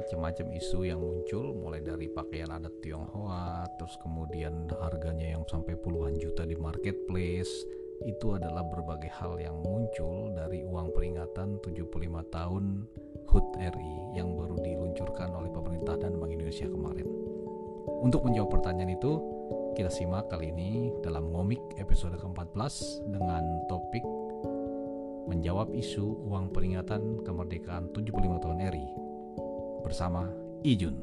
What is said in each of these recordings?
macam-macam isu yang muncul mulai dari pakaian adat Tionghoa terus kemudian harganya yang sampai puluhan juta di marketplace itu adalah berbagai hal yang muncul dari uang peringatan 75 tahun HUT RI yang baru diluncurkan oleh pemerintah dan Bank Indonesia kemarin. Untuk menjawab pertanyaan itu, kita simak kali ini dalam ngomik episode ke-14 dengan topik menjawab isu uang peringatan kemerdekaan 75 tahun RI bersama Ijun.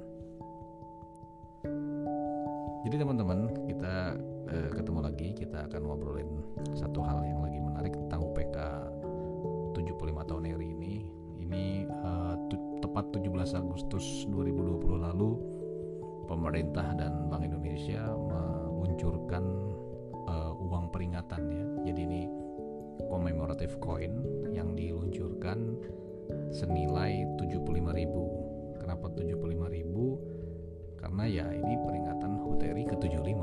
Jadi teman-teman, kita eh, ketemu lagi. Kita akan ngobrolin satu hal yang lagi menarik tentang UPK 75 tahun RI ini. Ini eh, tepat 17 Agustus 2020 lalu pemerintah dan Bank Indonesia meluncurkan eh, uang peringatan ya jadi ini commemorative coin yang diluncurkan senilai 75.000 kenapa 75.000 karena ya ini peringatan HUT RI ke-75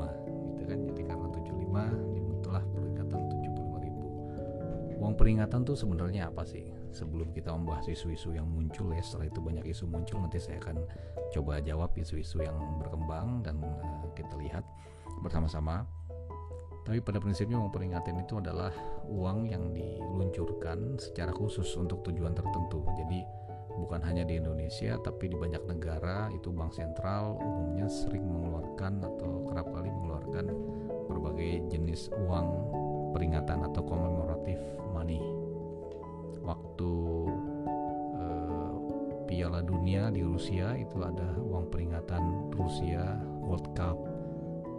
kan? Jadi karena 75 dibentuklah peringatan 75 ribu. Uang peringatan tuh sebenarnya apa sih? Sebelum kita membahas isu-isu yang muncul ya setelah itu banyak isu muncul nanti saya akan coba jawab isu-isu yang berkembang dan uh, kita lihat bersama-sama. Tapi pada prinsipnya uang peringatan itu adalah uang yang diluncurkan secara khusus untuk tujuan tertentu. Jadi bukan hanya di Indonesia tapi di banyak negara itu bank sentral umumnya sering mengeluarkan atau kerap kali mengeluarkan berbagai jenis uang peringatan atau komemoratif money. Waktu eh, Piala Dunia di Rusia itu ada uang peringatan Rusia World Cup.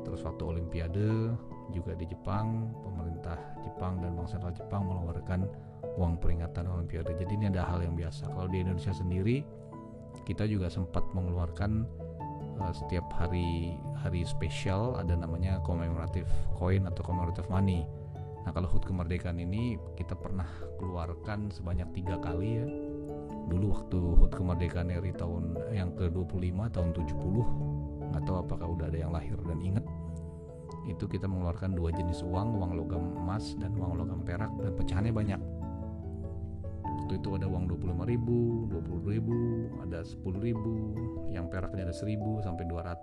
Terus waktu Olimpiade juga di Jepang pemerintah Jepang dan Bank Sentral Jepang mengeluarkan uang peringatan Olimpiade. Jadi ini ada hal yang biasa. Kalau di Indonesia sendiri kita juga sempat mengeluarkan uh, setiap hari hari spesial ada namanya commemorative coin atau commemorative money. Nah kalau HUT kemerdekaan ini kita pernah keluarkan sebanyak tiga kali ya. Dulu waktu HUT kemerdekaan RI tahun yang ke-25 tahun 70 nggak tahu apakah udah ada yang lahir dan inget itu kita mengeluarkan dua jenis uang, uang logam emas dan uang logam perak dan pecahannya banyak waktu itu ada uang 25 ribu, 20 ribu, ada 10 ribu, yang peraknya ada 1000 sampai 200.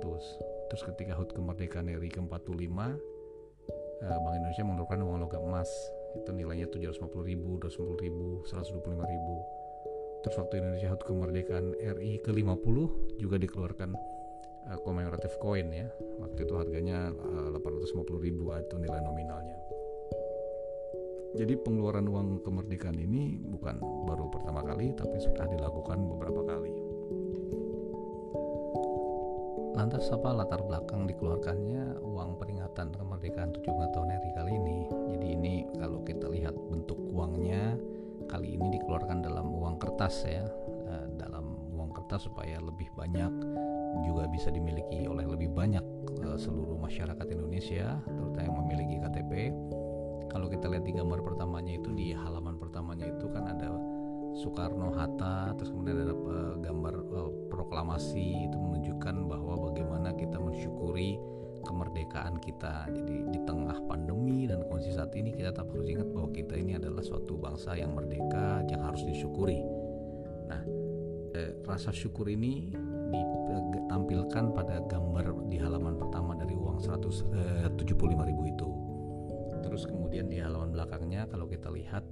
Terus ketika HUT kemerdekaan RI ke-45, eh, Bank Indonesia mengeluarkan uang logam emas. Itu nilainya 750 ribu, 250 ribu, 125 ribu. Terus waktu Indonesia HUT kemerdekaan RI ke-50 juga dikeluarkan uh, commemorative coin ya. Waktu itu harganya uh, 850 ribu itu nilai nominalnya. Jadi pengeluaran uang kemerdekaan ini bukan baru pertama kali tapi sudah dilakukan beberapa kali. Lantas apa latar belakang dikeluarkannya uang peringatan kemerdekaan 75 tahun RI kali ini? Jadi ini kalau kita lihat bentuk uangnya kali ini dikeluarkan dalam uang kertas ya, eh, dalam uang kertas supaya lebih banyak juga bisa dimiliki oleh lebih banyak eh, seluruh masyarakat Indonesia terutama yang memiliki KTP kalau kita lihat di gambar pertamanya itu di halaman pertamanya itu kan ada Soekarno Hatta terus kemudian ada uh, gambar uh, proklamasi itu menunjukkan bahwa bagaimana kita mensyukuri kemerdekaan kita. Jadi di tengah pandemi dan kondisi saat ini kita tetap harus ingat bahwa kita ini adalah suatu bangsa yang merdeka yang harus disyukuri. Nah eh, rasa syukur ini ditampilkan pada gambar di halaman pertama dari uang 175 eh, ribu itu terus kemudian di halaman belakangnya kalau kita lihat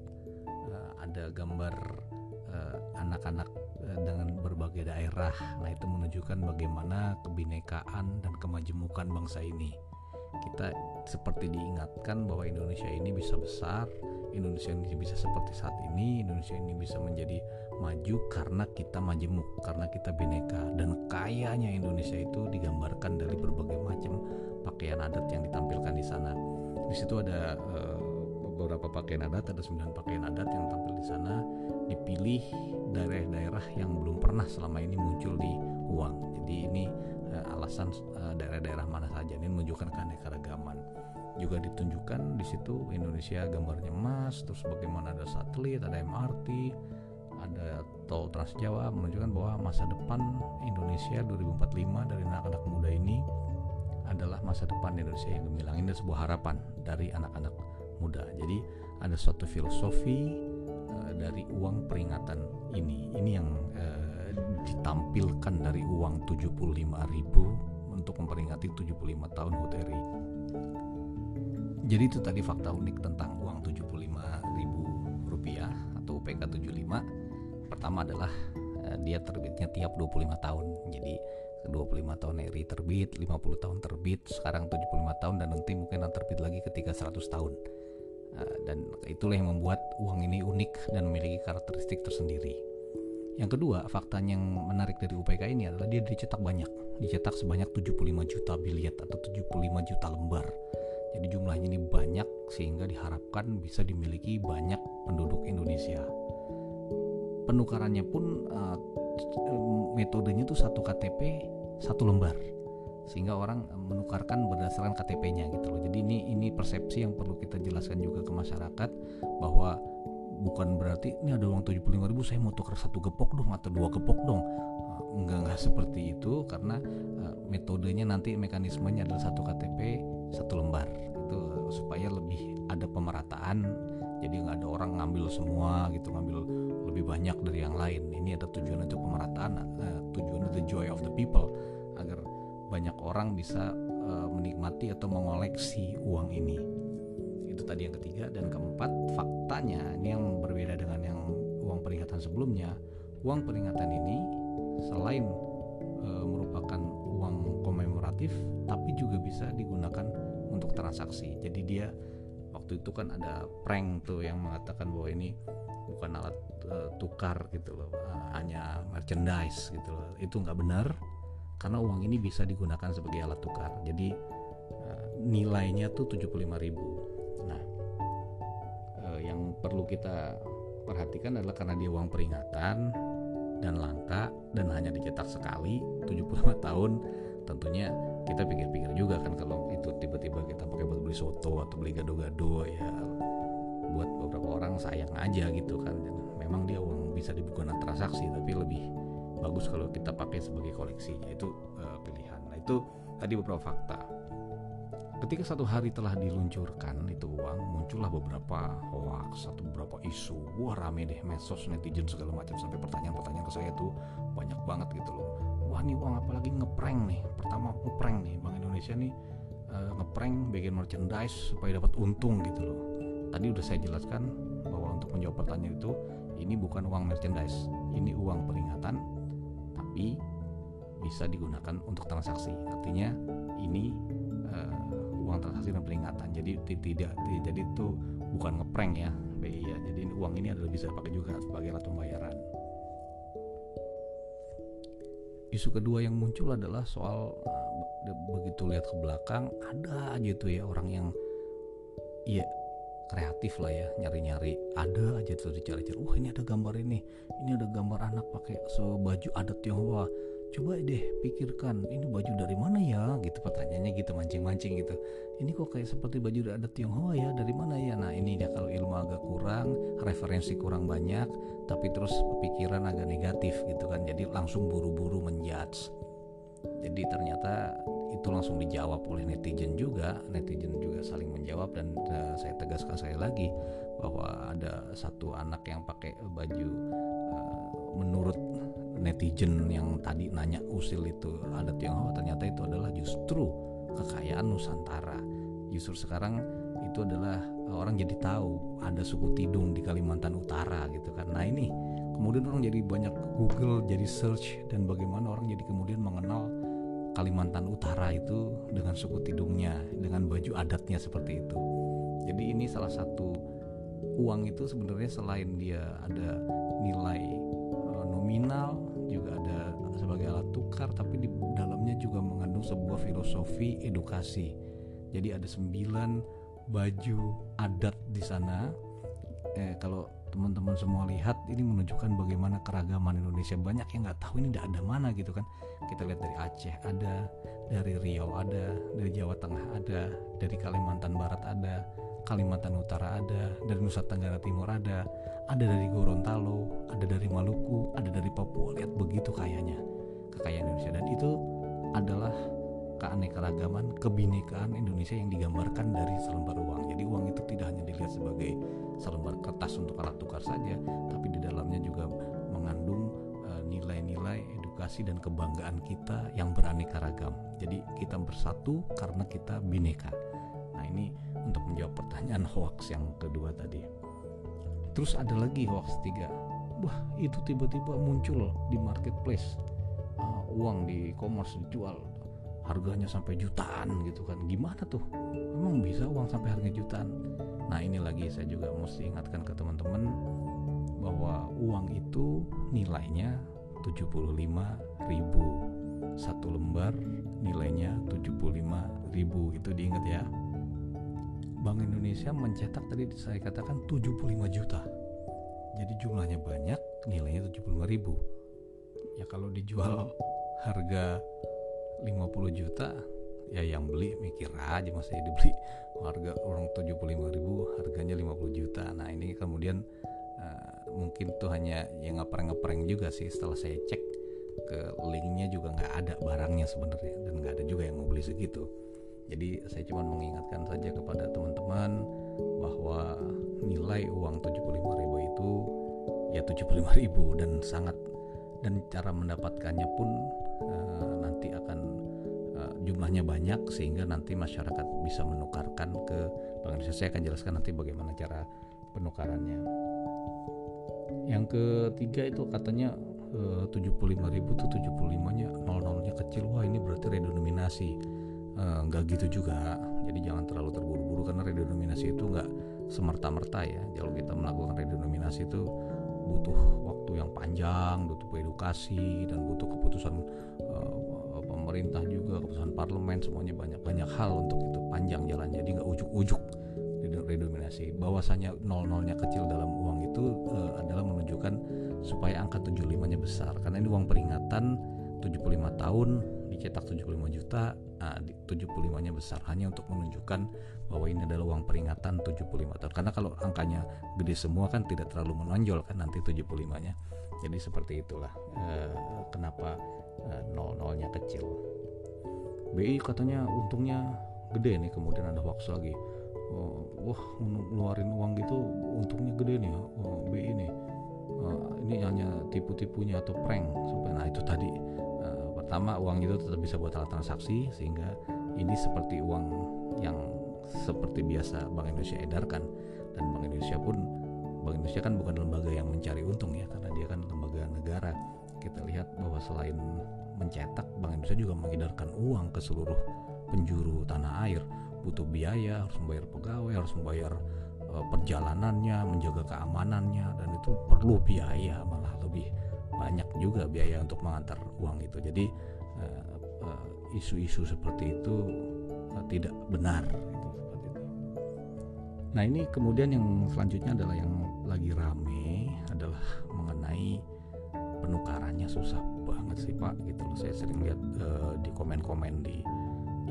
uh, ada gambar uh, anak-anak uh, dengan berbagai daerah. Nah itu menunjukkan bagaimana kebinekaan dan kemajemukan bangsa ini. Kita seperti diingatkan bahwa Indonesia ini bisa besar Indonesia ini bisa seperti saat ini Indonesia ini bisa menjadi maju karena kita majemuk karena kita bineka. Dan kayanya Indonesia itu digambarkan dari berbagai macam pakaian adat yang ditampilkan di sana di situ ada uh, beberapa pakaian adat ada sembilan pakaian adat yang tampil di sana dipilih daerah-daerah yang belum pernah selama ini muncul di uang. Jadi ini uh, alasan uh, daerah-daerah mana saja. Ini menunjukkan keanekaragaman. Juga ditunjukkan di situ Indonesia gambarnya emas terus bagaimana ada satelit ada MRT ada tol Trans Jawa menunjukkan bahwa masa depan Indonesia 2045 dari anak-anak muda ini adalah masa depan Indonesia yang gemilang ini sebuah harapan dari anak-anak muda jadi ada suatu filosofi uh, dari uang peringatan ini ini yang uh, ditampilkan dari uang 75.000 untuk memperingati 75 tahun HUT Jadi itu tadi fakta unik tentang uang 75.000 rupiah atau UPK 75. Pertama adalah uh, dia terbitnya tiap 25 tahun. Jadi 25 tahun RI terbit, 50 tahun terbit, sekarang 75 tahun dan nanti mungkin akan terbit lagi ketika 100 tahun. Uh, dan itulah yang membuat uang ini unik dan memiliki karakteristik tersendiri. Yang kedua, faktanya yang menarik dari UPK ini adalah dia dicetak banyak. Dicetak sebanyak 75 juta biliet atau 75 juta lembar. Jadi jumlahnya ini banyak sehingga diharapkan bisa dimiliki banyak penduduk Indonesia. Penukarannya pun uh, metodenya tuh satu KTP satu lembar. Sehingga orang menukarkan berdasarkan KTP-nya gitu loh. Jadi ini ini persepsi yang perlu kita jelaskan juga ke masyarakat bahwa bukan berarti ini ada uang 75 ribu saya mau tukar satu gepok dong atau dua gepok dong. Uh, enggak enggak seperti itu. Karena uh, metodenya nanti mekanismenya adalah satu KTP satu lembar. Itu supaya lebih ada pemerataan jadi nggak ada orang ngambil semua gitu ngambil lebih banyak dari yang lain. Ini ada tujuan untuk pemerataan uh, tujuan the joy of the people. Agar banyak orang bisa uh, menikmati atau mengoleksi uang ini. Itu tadi yang ketiga. Dan keempat faktanya ini yang berbeda dengan yang uang peringatan sebelumnya. Uang peringatan ini selain e, merupakan uang komemoratif tapi juga bisa digunakan untuk transaksi. Jadi dia waktu itu kan ada prank tuh yang mengatakan bahwa ini bukan alat e, tukar gitu loh e, hanya merchandise gitu loh. Itu nggak benar karena uang ini bisa digunakan sebagai alat tukar. Jadi e, nilainya tuh 75 ribu. Yang perlu kita perhatikan adalah karena dia uang peringatan dan langka dan hanya dicetak sekali 75 tahun tentunya kita pikir-pikir juga kan kalau itu tiba-tiba kita pakai buat beli soto atau beli gado-gado ya buat beberapa orang sayang aja gitu kan. Memang dia uang bisa digunakan transaksi tapi lebih bagus kalau kita pakai sebagai koleksi itu uh, pilihan. Nah itu tadi beberapa fakta Ketika satu hari telah diluncurkan itu uang, muncullah beberapa hoax atau beberapa isu. Wah rame deh medsos, netizen segala macam sampai pertanyaan-pertanyaan ke saya tuh banyak banget gitu loh. Wah ini uang apalagi ngeprank nih. Pertama ngeprank nih, Bank Indonesia nih uh, ngeprank bikin merchandise supaya dapat untung gitu loh. Tadi udah saya jelaskan bahwa untuk menjawab pertanyaan itu ini bukan uang merchandise, ini uang peringatan, tapi bisa digunakan untuk transaksi. Artinya ini uang transaksi dan peringatan. Jadi tidak jadi itu bukan ngeprank ya BI ya jadi uang ini adalah bisa pakai juga sebagai alat pembayaran. Isu kedua yang muncul adalah soal uh, begitu lihat ke belakang ada aja tuh ya orang yang iya kreatif lah ya nyari-nyari. Ada aja tuh dicari-cari. Wah ini ada gambar ini. Ini ada gambar anak pakai sebaju adat Tionghoa coba deh pikirkan ini baju dari mana ya? Gitu pertanyaannya gitu mancing-mancing gitu. Ini kok kayak seperti baju adat Tionghoa ya? Dari mana ya? Nah ini dia kalau ilmu agak kurang referensi kurang banyak tapi terus pikiran agak negatif gitu kan. Jadi langsung buru-buru menjudge. Jadi ternyata itu langsung dijawab oleh netizen juga. Netizen juga saling menjawab dan uh, saya tegaskan sekali lagi bahwa ada satu anak yang pakai baju netizen yang tadi nanya usil itu adat Tionghoa ternyata itu adalah justru kekayaan Nusantara. Justru sekarang itu adalah eh, orang jadi tahu ada suku Tidung di Kalimantan Utara gitu kan. Nah ini kemudian orang jadi banyak Google jadi search dan bagaimana orang jadi kemudian mengenal Kalimantan Utara itu dengan suku Tidungnya dengan baju adatnya seperti itu. Jadi ini salah satu uang itu sebenarnya selain dia ada nilai eh, nominal juga ada sebagai alat tukar tapi di dalamnya juga mengandung sebuah filosofi edukasi. Jadi ada sembilan baju adat di sana. Eh, kalau teman-teman semua lihat ini menunjukkan bagaimana keragaman Indonesia. Banyak yang nggak tahu ini ada mana gitu kan. Kita lihat dari Aceh ada dari Riau ada dari Jawa Tengah ada dari Kalimantan Barat ada Kalimantan Utara ada dari Nusa Tenggara Timur ada ada dari Gorontalo, ada dari Maluku, ada dari Papua. Lihat begitu kayanya kekayaan Indonesia dan itu adalah keanekaragaman, kebinekaan Indonesia yang digambarkan dari selembar uang. Jadi uang itu tidak hanya dilihat sebagai selembar kertas untuk alat tukar saja, tapi di dalamnya juga mengandung eh, nilai-nilai edukasi dan kebanggaan kita yang beraneka ragam. Jadi kita bersatu karena kita bineka. Nah ini untuk menjawab pertanyaan hoax yang kedua tadi. Terus ada lagi hoax tiga. Wah itu tiba-tiba muncul di marketplace. Uh, uang di e-commerce dijual. Harganya sampai jutaan gitu kan. Gimana tuh? Emang bisa uang sampai harga jutaan? Nah ini lagi saya juga mesti ingatkan ke teman-teman bahwa uang itu nilainya 75 ribu satu lembar nilainya 75 ribu. Itu diingat ya Bank Indonesia mencetak tadi saya katakan 75 juta. Jadi jumlahnya banyak nilainya 75 ribu. Ya kalau dijual harga 50 juta ya yang beli mikir aja masih dibeli. Harga orang 75 ribu harganya 50 juta. Nah ini kemudian uh, mungkin tuh hanya yang ngepreng-ngepreng juga sih. Setelah saya cek ke linknya juga nggak ada barangnya sebenarnya dan nggak ada juga yang mau beli segitu jadi saya cuma mengingatkan saja kepada teman-teman bahwa nilai uang 75 ribu itu ya 75 ribu dan sangat dan cara mendapatkannya pun uh, nanti akan uh, jumlahnya banyak sehingga nanti masyarakat bisa menukarkan ke Bank Indonesia. Saya akan jelaskan nanti bagaimana cara penukarannya. Yang ketiga itu katanya eh, uh, 75.000 tuh 75-nya nol-nolnya kecil. Wah, ini berarti redenominasi. Uh, nggak gitu juga. Jadi jangan terlalu terburu-buru karena redenominasi itu nggak semerta-merta ya. Kalau kita melakukan redenominasi itu butuh waktu yang panjang, butuh edukasi dan butuh keputusan uh, pemerintah juga, keputusan parlemen semuanya banyak banyak hal untuk itu panjang jalan jadi nggak ujuk-ujuk redominasi. Bahwasanya nol-nolnya kecil dalam uang itu uh, adalah menunjukkan supaya angka 75-nya besar karena ini uang peringatan 75 tahun dicetak 75 juta nah, 75 nya besar hanya untuk menunjukkan bahwa ini adalah uang peringatan 75 tahun. Karena kalau angkanya gede semua kan tidak terlalu menonjol kan nanti 75 nya jadi seperti itulah eh, kenapa eh, nol nolnya kecil. BI katanya untungnya gede nih kemudian ada hoax lagi. Oh, wah ngeluarin uang gitu untungnya gede nih oh, BI ini uh, ini hanya tipu-tipunya atau prank supaya nah itu tadi pertama uang itu tetap bisa buat alat transaksi sehingga ini seperti uang yang seperti biasa Bank Indonesia edarkan. Dan Bank Indonesia pun Bank Indonesia kan bukan lembaga yang mencari untung ya karena dia kan lembaga negara. Kita lihat bahwa selain mencetak Bank Indonesia juga mengedarkan uang ke seluruh penjuru tanah air. Butuh biaya harus membayar pegawai harus membayar uh, perjalanannya menjaga keamanannya dan itu perlu biaya malah lebih banyak juga biaya untuk mengantar uang itu. Jadi eh, eh, isu-isu uh, uh, seperti itu uh, tidak benar itu seperti itu. Nah ini kemudian yang selanjutnya adalah yang lagi rame adalah mengenai penukarannya susah banget sih pak gitu loh. Saya sering lihat uh, di komen-komen di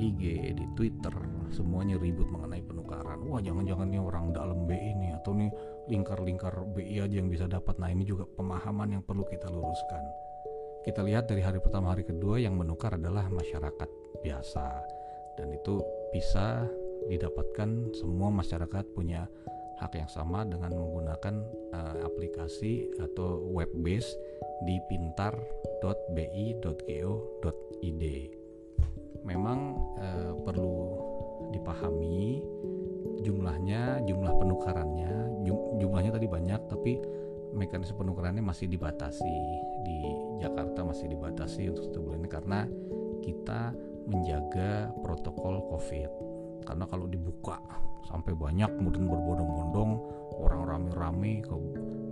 IG di Twitter semuanya ribut mengenai penukaran. Wah jangan-jangan nih orang dalam BI ini atau nih lingkar-lingkar BI aja yang bisa dapat. Nah ini juga pemahaman yang perlu kita luruskan. Kita lihat dari hari pertama hari kedua yang menukar adalah masyarakat biasa. Dan itu bisa didapatkan semua masyarakat punya hak yang sama dengan menggunakan uh, aplikasi atau web base di pintar.bi.go.id memang uh, perlu dipahami jumlahnya, jumlah penukarannya, jumlahnya tadi banyak tapi mekanisme penukarannya masih dibatasi di Jakarta masih dibatasi untuk satu bulan ini karena kita menjaga protokol COVID. Karena kalau dibuka sampai banyak kemudian berbondong-bondong orang rame-rame ke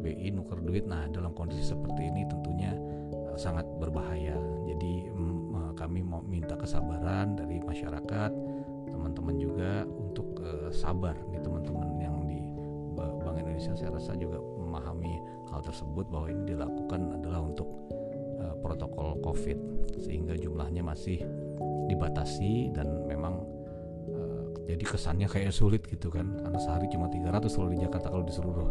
BI nuker duit, nah dalam kondisi seperti ini tentunya eh, sangat berbahaya. Jadi mm, kami mau minta kesabaran dari masyarakat teman-teman juga untuk sabar nih teman-teman yang di Bank Indonesia. Saya rasa juga memahami hal tersebut bahwa ini dilakukan adalah untuk uh, protokol COVID sehingga jumlahnya masih dibatasi dan memang uh, jadi kesannya kayak sulit gitu kan. Karena sehari cuma 300 kalau di Jakarta kalau di seluruh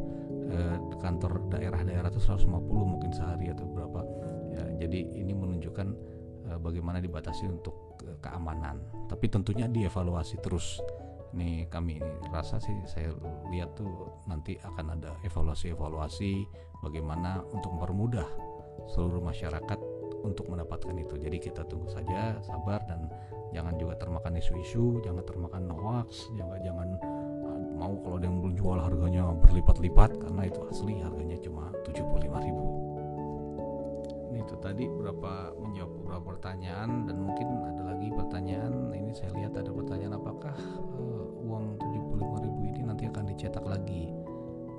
uh, kantor daerah-daerah itu 150 mungkin sehari atau berapa. Ya, jadi ini menunjukkan uh, bagaimana dibatasi untuk keamanan. Tapi tentunya dievaluasi terus ini kami rasa sih saya lihat tuh nanti akan ada evaluasi-evaluasi bagaimana untuk mempermudah seluruh masyarakat untuk mendapatkan itu. Jadi kita tunggu saja, sabar dan jangan juga termakan isu-isu, jangan termakan hoax, jangan jangan uh, mau kalau ada yang jual harganya berlipat-lipat karena itu asli harganya cuma 75.000. Ini itu tadi berapa menjawab beberapa pertanyaan dan mungkin ada lagi pertanyaan. Ini saya lihat ada pertanyaan apakah uh, uang 75.000 ini nanti akan dicetak lagi.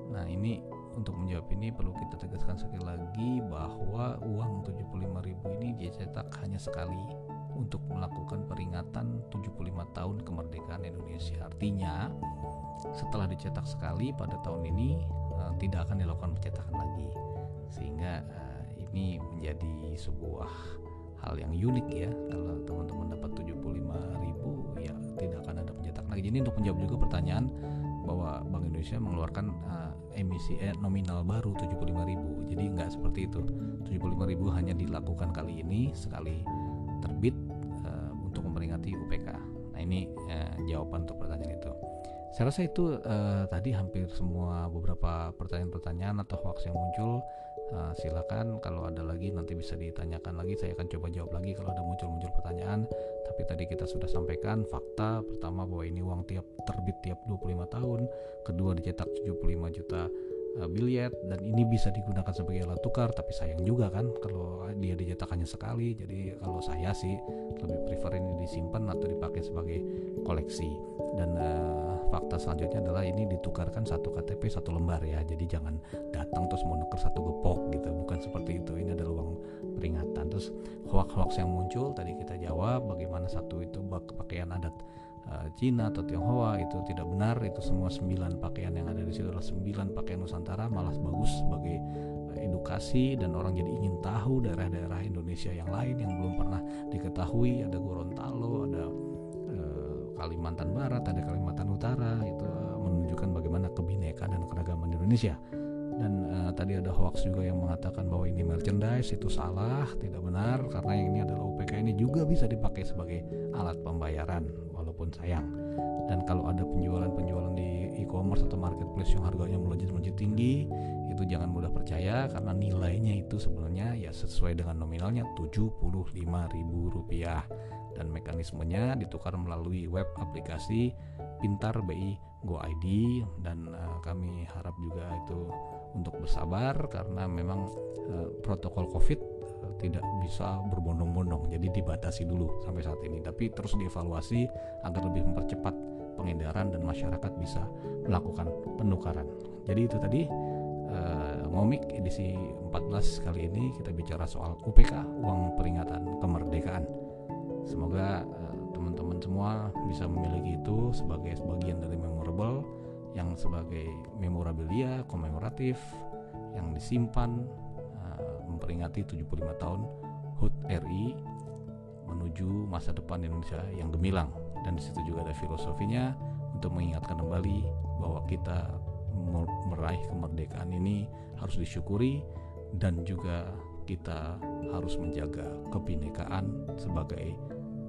Nah, ini untuk menjawab ini perlu kita tegaskan sekali lagi bahwa uang 75.000 ini dicetak hanya sekali untuk melakukan peringatan 75 tahun kemerdekaan Indonesia. Artinya, setelah dicetak sekali pada tahun ini uh, tidak akan dilakukan pencetakan lagi. Sehingga uh, ini menjadi sebuah hal yang unik ya kalau teman-teman dapat 75.000 ya tidak akan ada pencetakan lagi. Jadi untuk menjawab juga pertanyaan bahwa Bank Indonesia mengeluarkan uh, emisi eh, nominal baru 75.000. Jadi nggak seperti itu. 75.000 hanya dilakukan kali ini sekali terbit uh, untuk memperingati UPK. Nah, ini uh, jawaban untuk pertanyaan itu. Saya rasa itu uh, tadi hampir semua beberapa pertanyaan-pertanyaan atau hoax yang muncul uh, silakan. Kalau ada lagi nanti bisa ditanyakan lagi. Saya akan coba jawab lagi kalau ada muncul-muncul pertanyaan. Tapi tadi kita sudah sampaikan fakta pertama bahwa ini uang tiap terbit tiap 25 tahun. Kedua dicetak 75 juta uh, biliet. Dan ini bisa digunakan sebagai alat tukar tapi sayang juga kan kalau dia dicetak hanya sekali. Jadi kalau saya sih lebih prefer ini disimpan atau dipakai sebagai koleksi. Dan uh, fakta selanjutnya adalah ini ditukarkan satu KTP satu lembar ya. Jadi jangan datang terus mau nuker satu gepok gitu. Bukan seperti itu. Ini adalah uang peringatan. Terus hoax-hoax yang muncul tadi kita jawab bagaimana satu itu pakaian adat uh, Cina atau Tionghoa itu tidak benar. Itu semua sembilan pakaian yang ada di situ adalah sembilan pakaian Nusantara malah bagus sebagai uh, edukasi dan orang jadi ingin tahu daerah-daerah Indonesia yang lain yang belum pernah diketahui. Ada Gorontalo ada Kalimantan Barat, ada Kalimantan Utara itu uh, menunjukkan bagaimana kebinekaan dan keragaman Indonesia. Dan uh, tadi ada hoax juga yang mengatakan bahwa ini merchandise itu salah, tidak benar karena ini adalah UPK ini juga bisa dipakai sebagai alat pembayaran walaupun sayang. Dan kalau ada penjualan-penjualan di e-commerce atau marketplace yang harganya melonjak-melonjak tinggi, itu jangan mudah percaya karena nilainya itu sebenarnya ya sesuai dengan nominalnya Rp75.000 dan mekanismenya ditukar melalui web aplikasi Pintar BI Go ID dan uh, kami harap juga itu untuk bersabar karena memang uh, protokol Covid uh, tidak bisa berbondong-bondong. Jadi dibatasi dulu sampai saat ini. Tapi terus dievaluasi agar lebih mempercepat pengedaran dan masyarakat bisa melakukan penukaran. Jadi itu tadi uh, ngomik edisi 14 kali ini kita bicara soal UPK uang peringatan kemerdekaan semoga uh, teman-teman semua bisa memiliki itu sebagai sebagian dari memorable yang sebagai memorabilia komemoratif yang disimpan uh, memperingati 75 tahun HUT RI menuju masa depan Indonesia yang gemilang dan di situ juga ada filosofinya untuk mengingatkan kembali bahwa kita meraih kemerdekaan ini harus disyukuri dan juga kita harus menjaga kebinekaan sebagai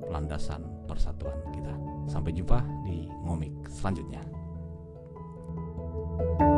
landasan persatuan kita. Sampai jumpa di ngomik selanjutnya. thank you